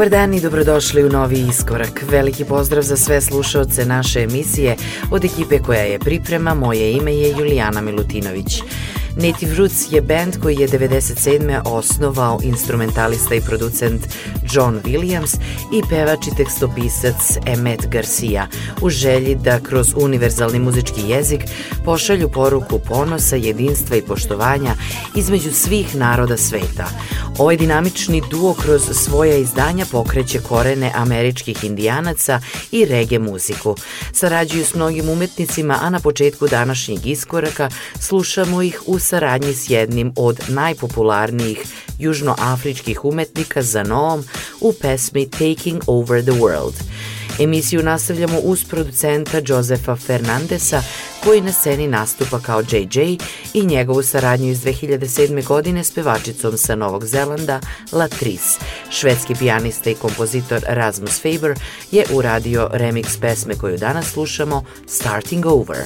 Dobar dan i dobrodošli u novi iskorak. Veliki pozdrav za sve slušaoce naše emisije od ekipe koja je priprema. Moje ime je Julijana Milutinović. Native Roots je band koji je 97. osnovao instrumentalista i producent John Williams i pevač i tekstopisac Emmet Garcia u želji da kroz univerzalni muzički jezik pošalju poruku ponosa, jedinstva i poštovanja između svih naroda sveta. Ovaj dinamični duo kroz svoja izdanja pokreće korene američkih indijanaca i rege muziku. Sarađuju s mnogim umetnicima, a na početku današnjeg iskoraka slušamo ih u saradnji s jednim od najpopularnijih južnoafričkih umetnika za novom u pesmi Taking Over the World. Emisiju nastavljamo uz producenta Josefa Fernandesa koji na sceni nastupa kao JJ i njegovu saradnju iz 2007. godine s pevačicom sa Novog Zelanda Latrice. Švedski pijanista i kompozitor Rasmus Faber je uradio remix pesme koju danas slušamo Starting Over.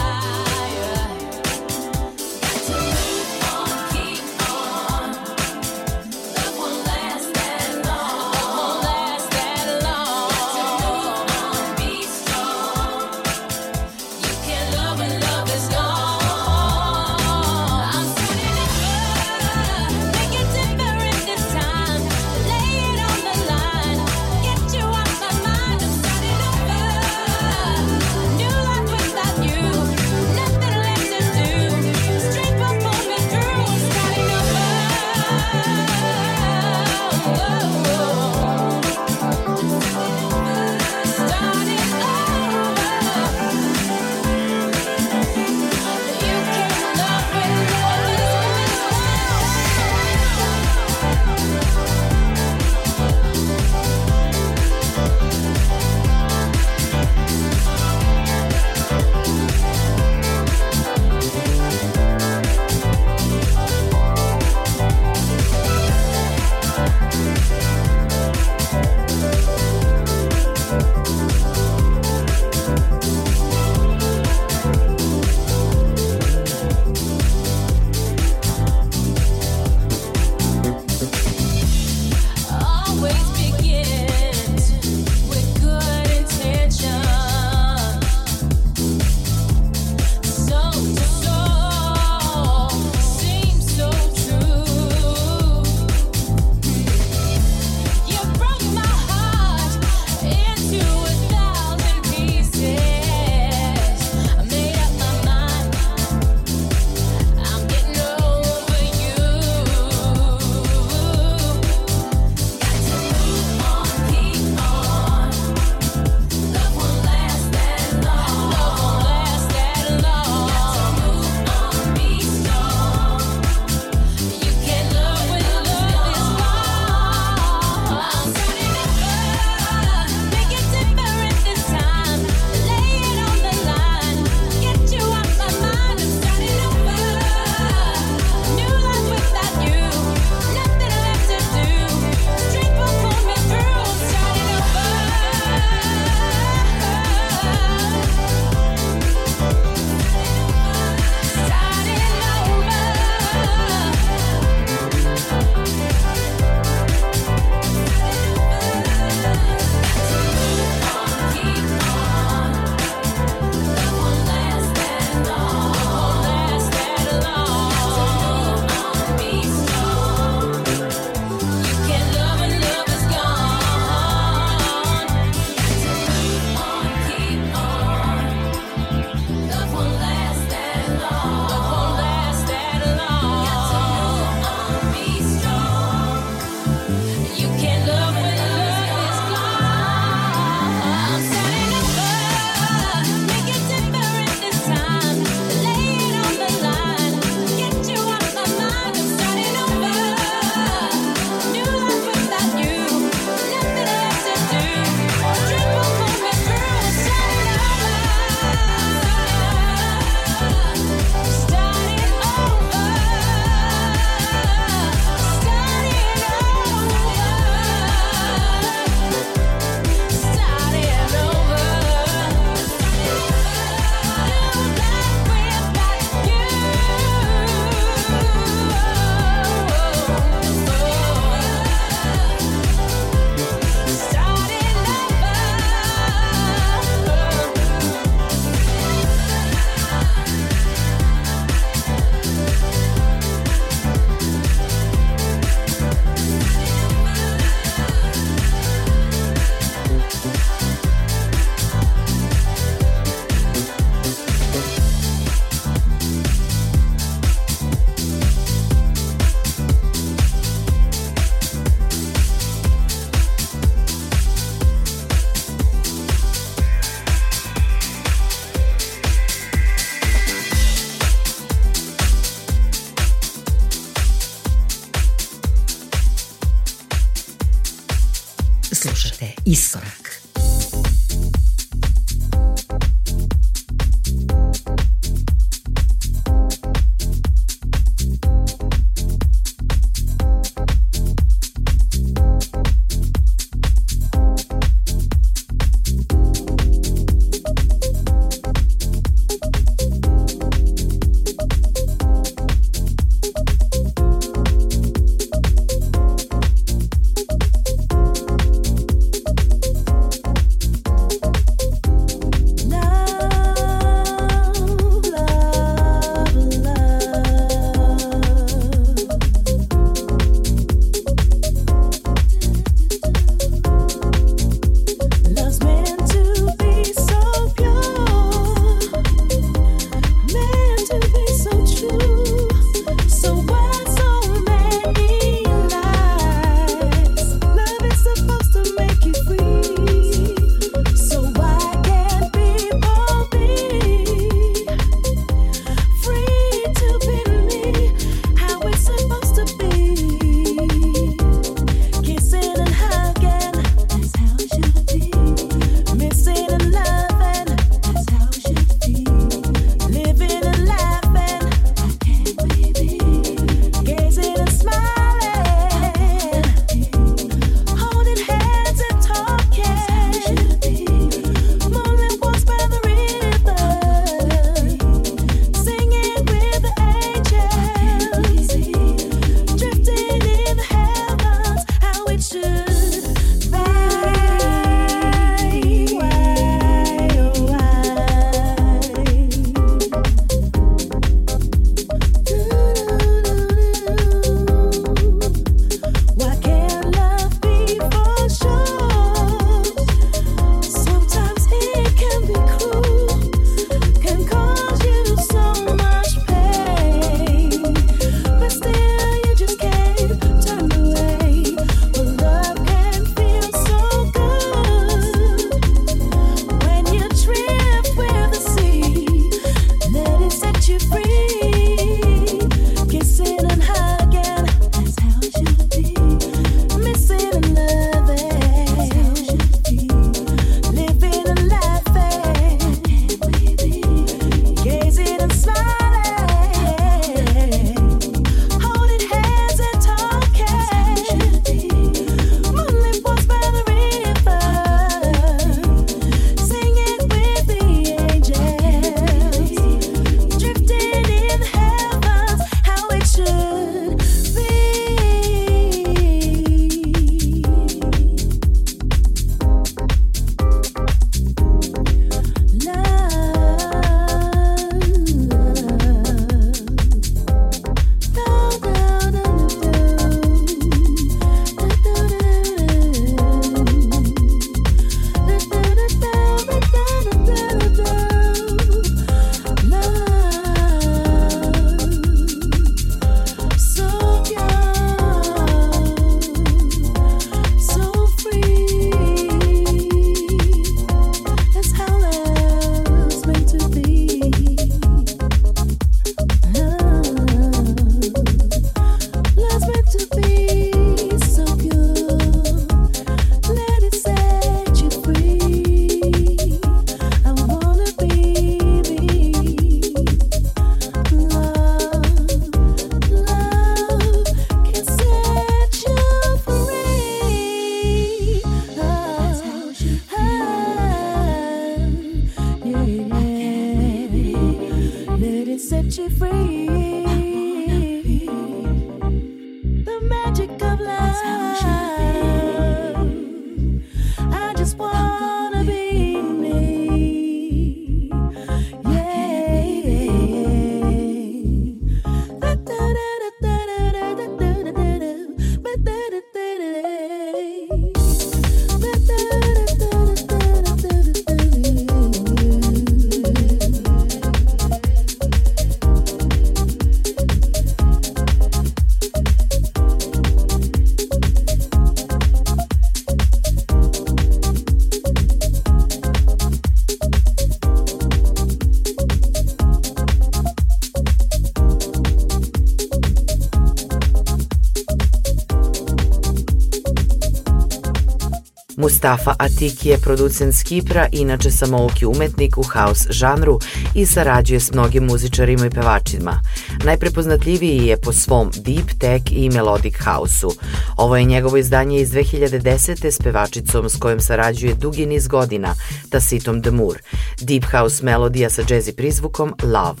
Mustafa Atiki je producent s Kipra, inače samouki umetnik u house žanru i sarađuje s mnogim muzičarima i pevačima. Najprepoznatljiviji je po svom deep tech i melodic house-u. Ovo je njegovo izdanje iz 2010. s pevačicom s kojom sarađuje dugi niz godina, Tasitom Demur. Deep house melodija sa jazzy prizvukom Love.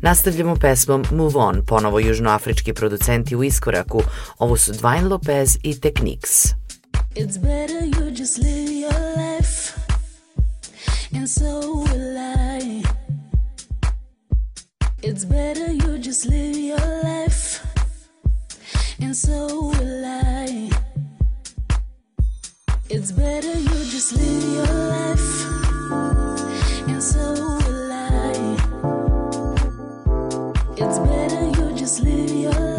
Nastavljamo pesmom Move On, ponovo južnoafrički producenti u iskoraku. Ovo su Dwayne Lopez i Techniques. It's better you just live your life And so will I. It's better you just live your life And so will I. It's better you just live your life And so will I. It's better you just live your life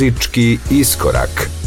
Muzički iskorak.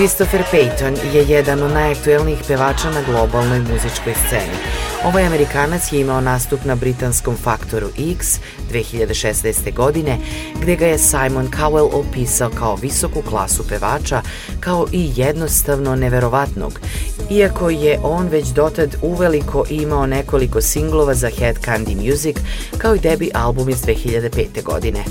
Christopher Payton je jedan od najaktuelnijih pevača na globalnoj muzičkoj sceni. Ovaj Amerikanac je imao nastup na britanskom Faktoru X 2016. godine, gde ga je Simon Cowell opisao kao visoku klasu pevača, kao i jednostavno neverovatnog, iako je on već dotad uveliko imao nekoliko singlova za Head Candy Music, kao i debi album iz 2005. godine.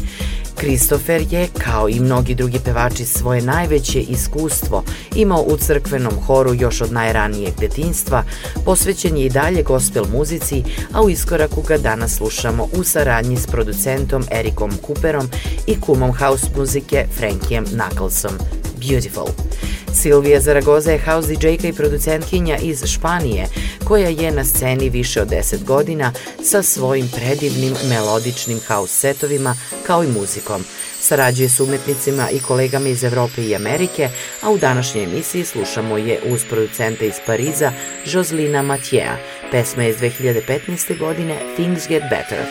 Kristofer je, kao i mnogi drugi pevači, svoje najveće iskustvo imao u crkvenom horu još od najranijeg detinstva, posvećen je i dalje gospel muzici, a u iskoraku ga danas slušamo u saradnji s producentom Erikom Cooperom i kumom house muzike Frankijem Knucklesom. Beautiful. Silvija Zaragoza je house DJ-ka i producentkinja iz Španije, koja je na sceni više od 10 godina sa svojim predivnim melodičnim house setovima kao i muzikom. Sarađuje s umetnicima i kolegama iz Evrope i Amerike, a u današnjoj emisiji slušamo je uz producenta iz Pariza Joslina Matjea. Pesma je iz 2015. godine Things Get Better.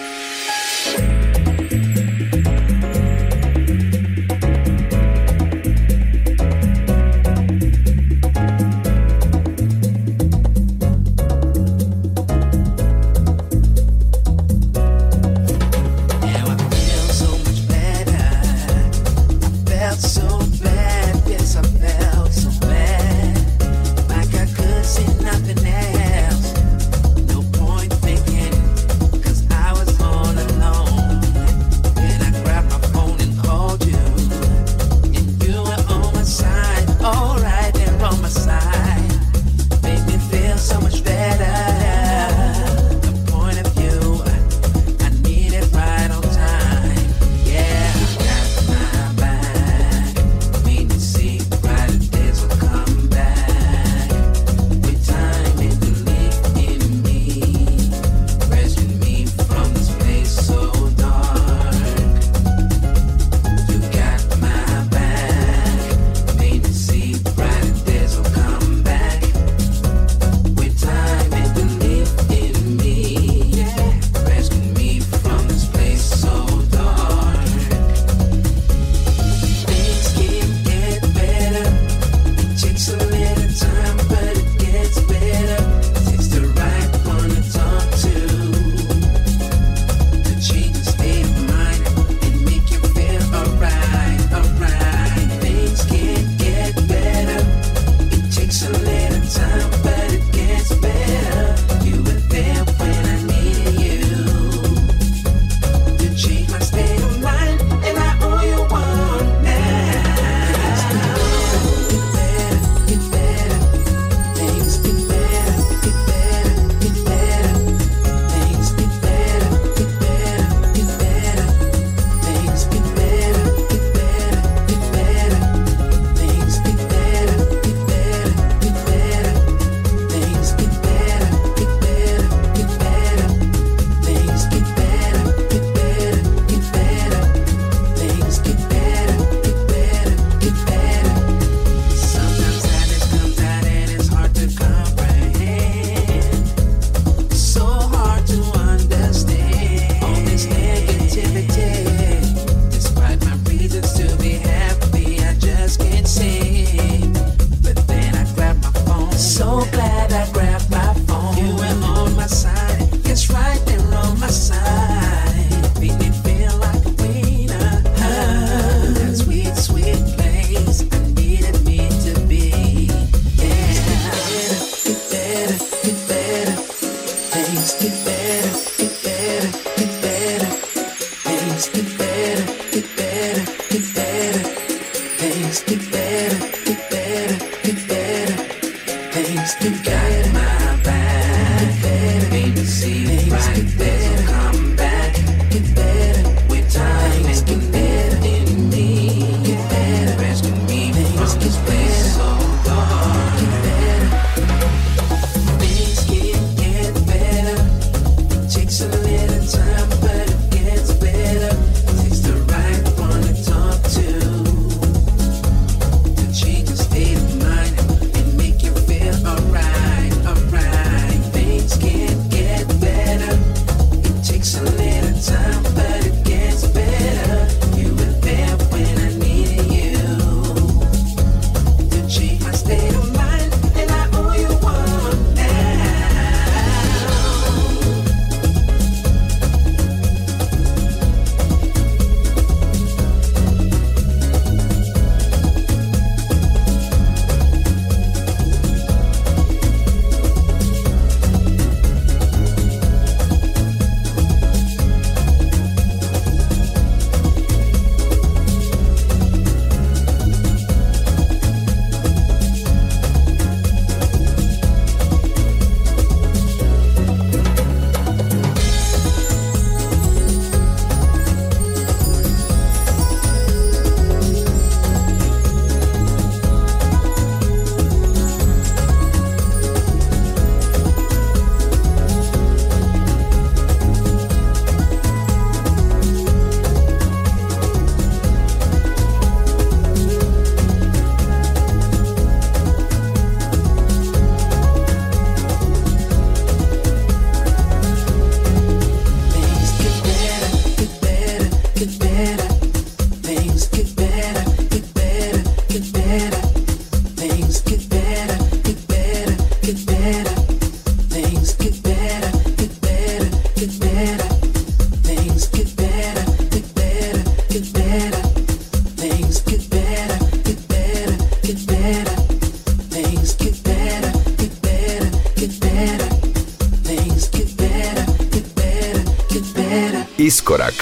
Iskorak.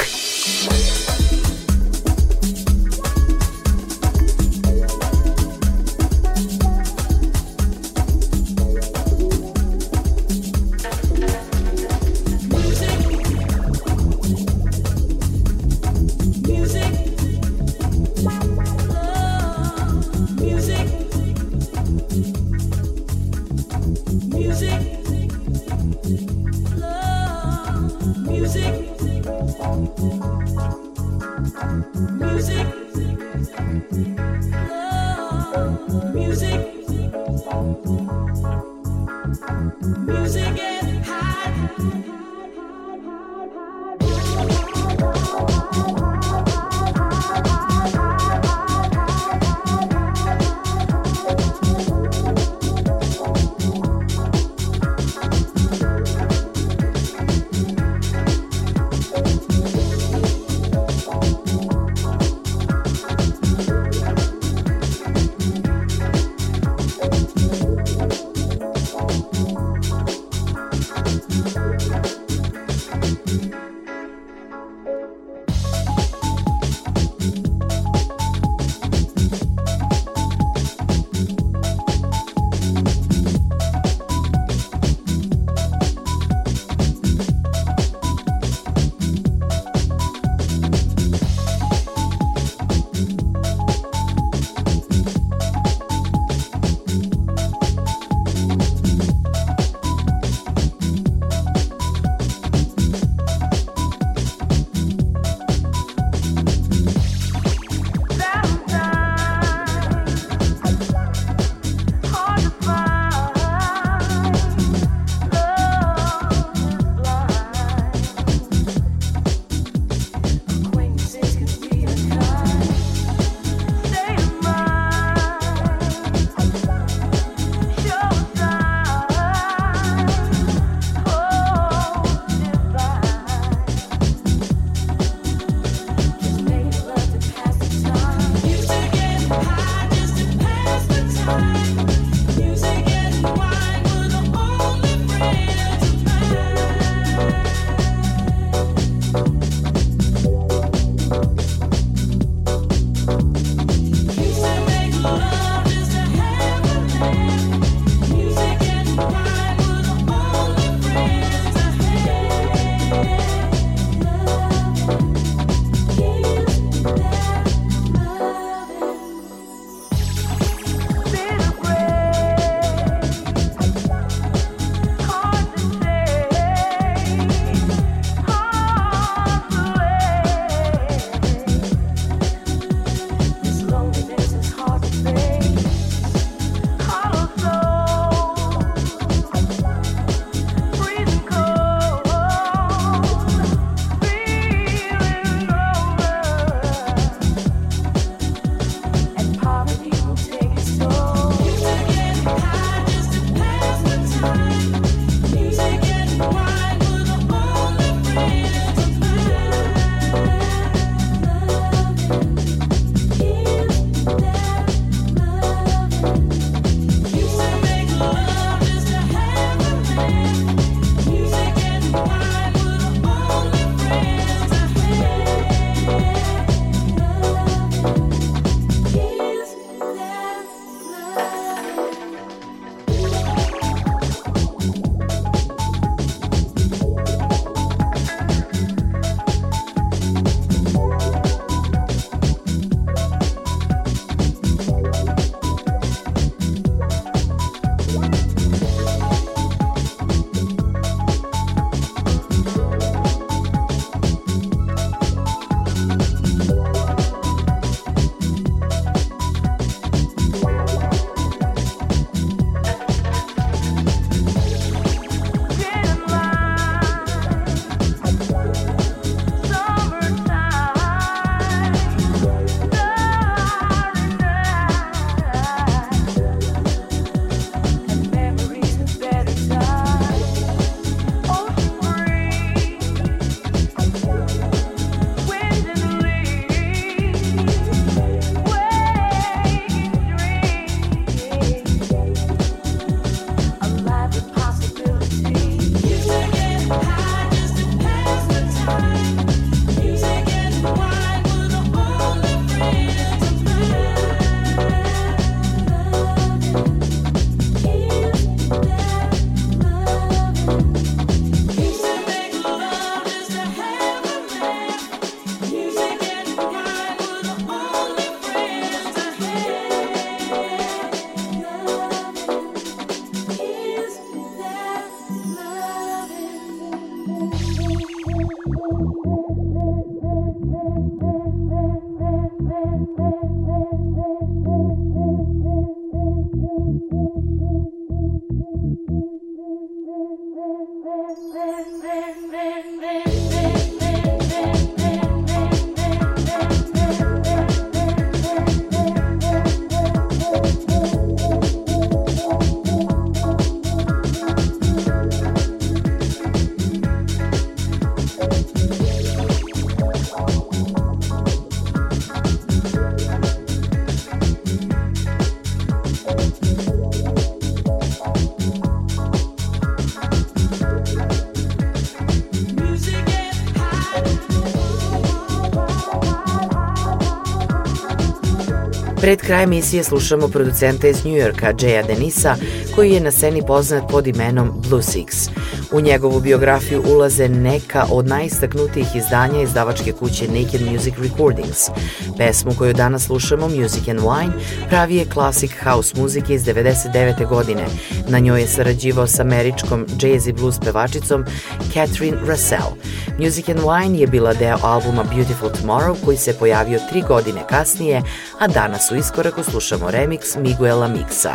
Pred kraj emisije slušamo producenta iz Njujorka, Jaya Denisa, koji je na sceni poznat pod imenom Blue Six. U njegovu biografiju ulaze neka od najistaknutijih izdanja izdavačke kuće Naked Music Recordings. Pesmu koju danas slušamo, Music and Wine, pravi je klasik house muzike iz 99. godine. Na njoj je sarađivao s američkom jazz i blues pevačicom Catherine Russell. Music and Wine je bila deo albuma Beautiful Tomorrow koji se pojavio tri godine kasnije, a danas u iskoraku slušamo remix Miguela Mixa.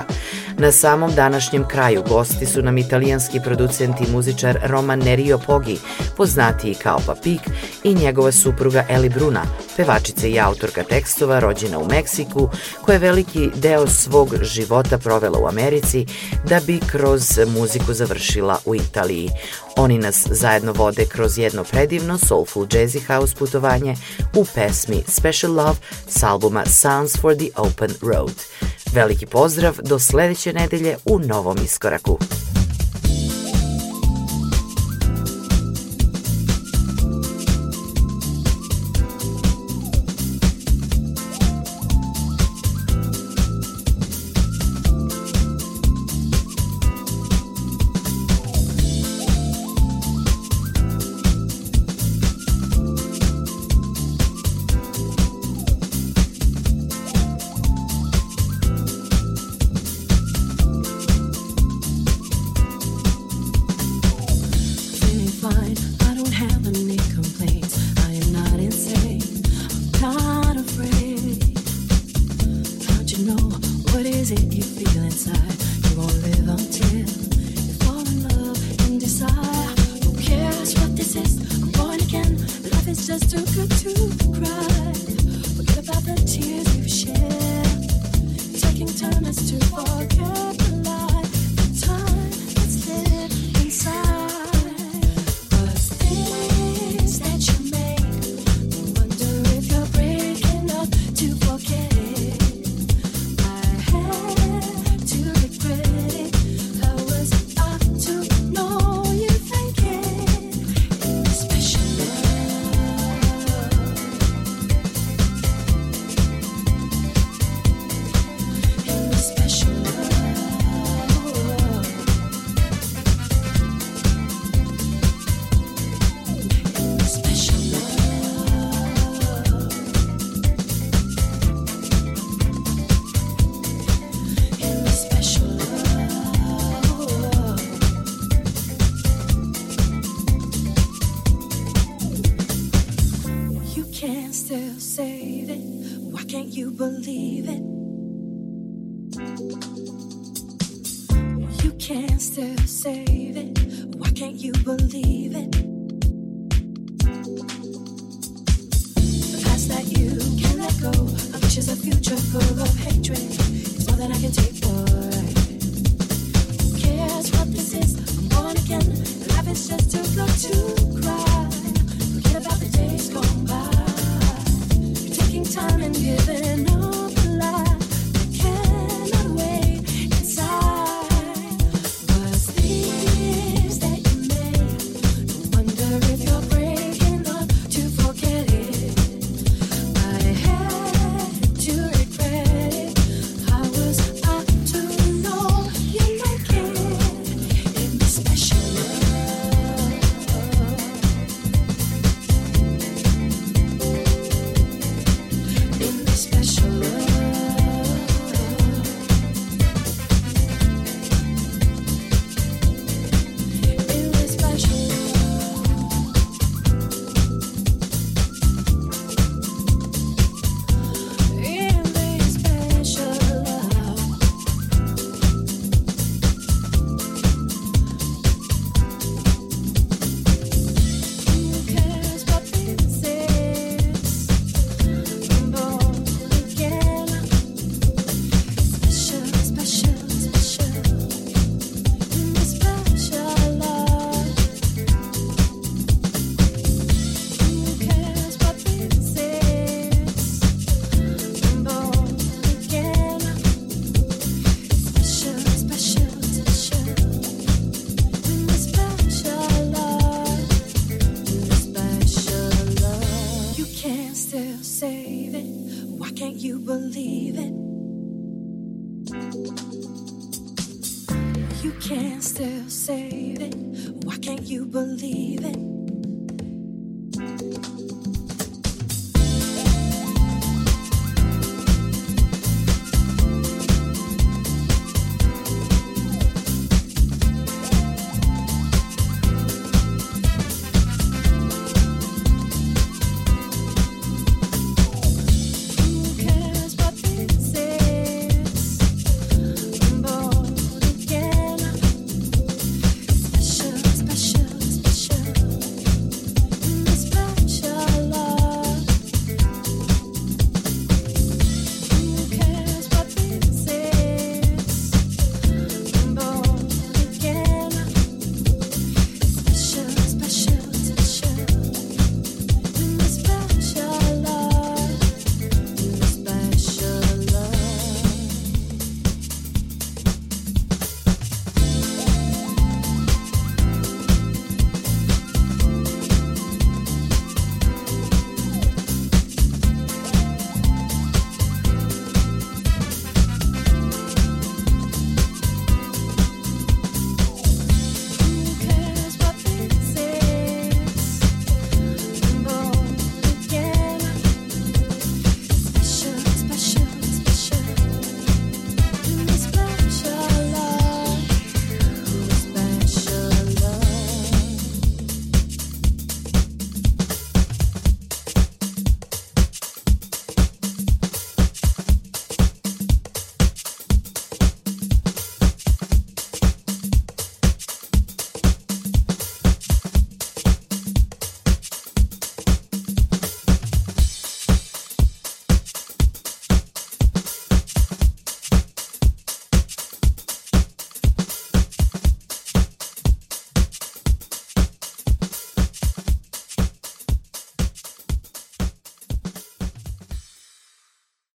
Na samom današnjem kraju gosti su nam italijanski producent i muzičar Roman Nerio Pogi, poznatiji kao Papik, i njegova supruga Eli Bruna, pevačica i autorka tekstova rođena u Meksiku, koja je veliki deo svog života provela u Americi da bi kroz muziku završila u Italiji. Oni nas zajedno vode kroz jedno predivno soulful jazzy house putovanje u pesmi Special Love s albuma Sounds for the Open Road. Veliki pozdrav do sledeće nedelje u novom iskoraku. still saving. Why can't you believe?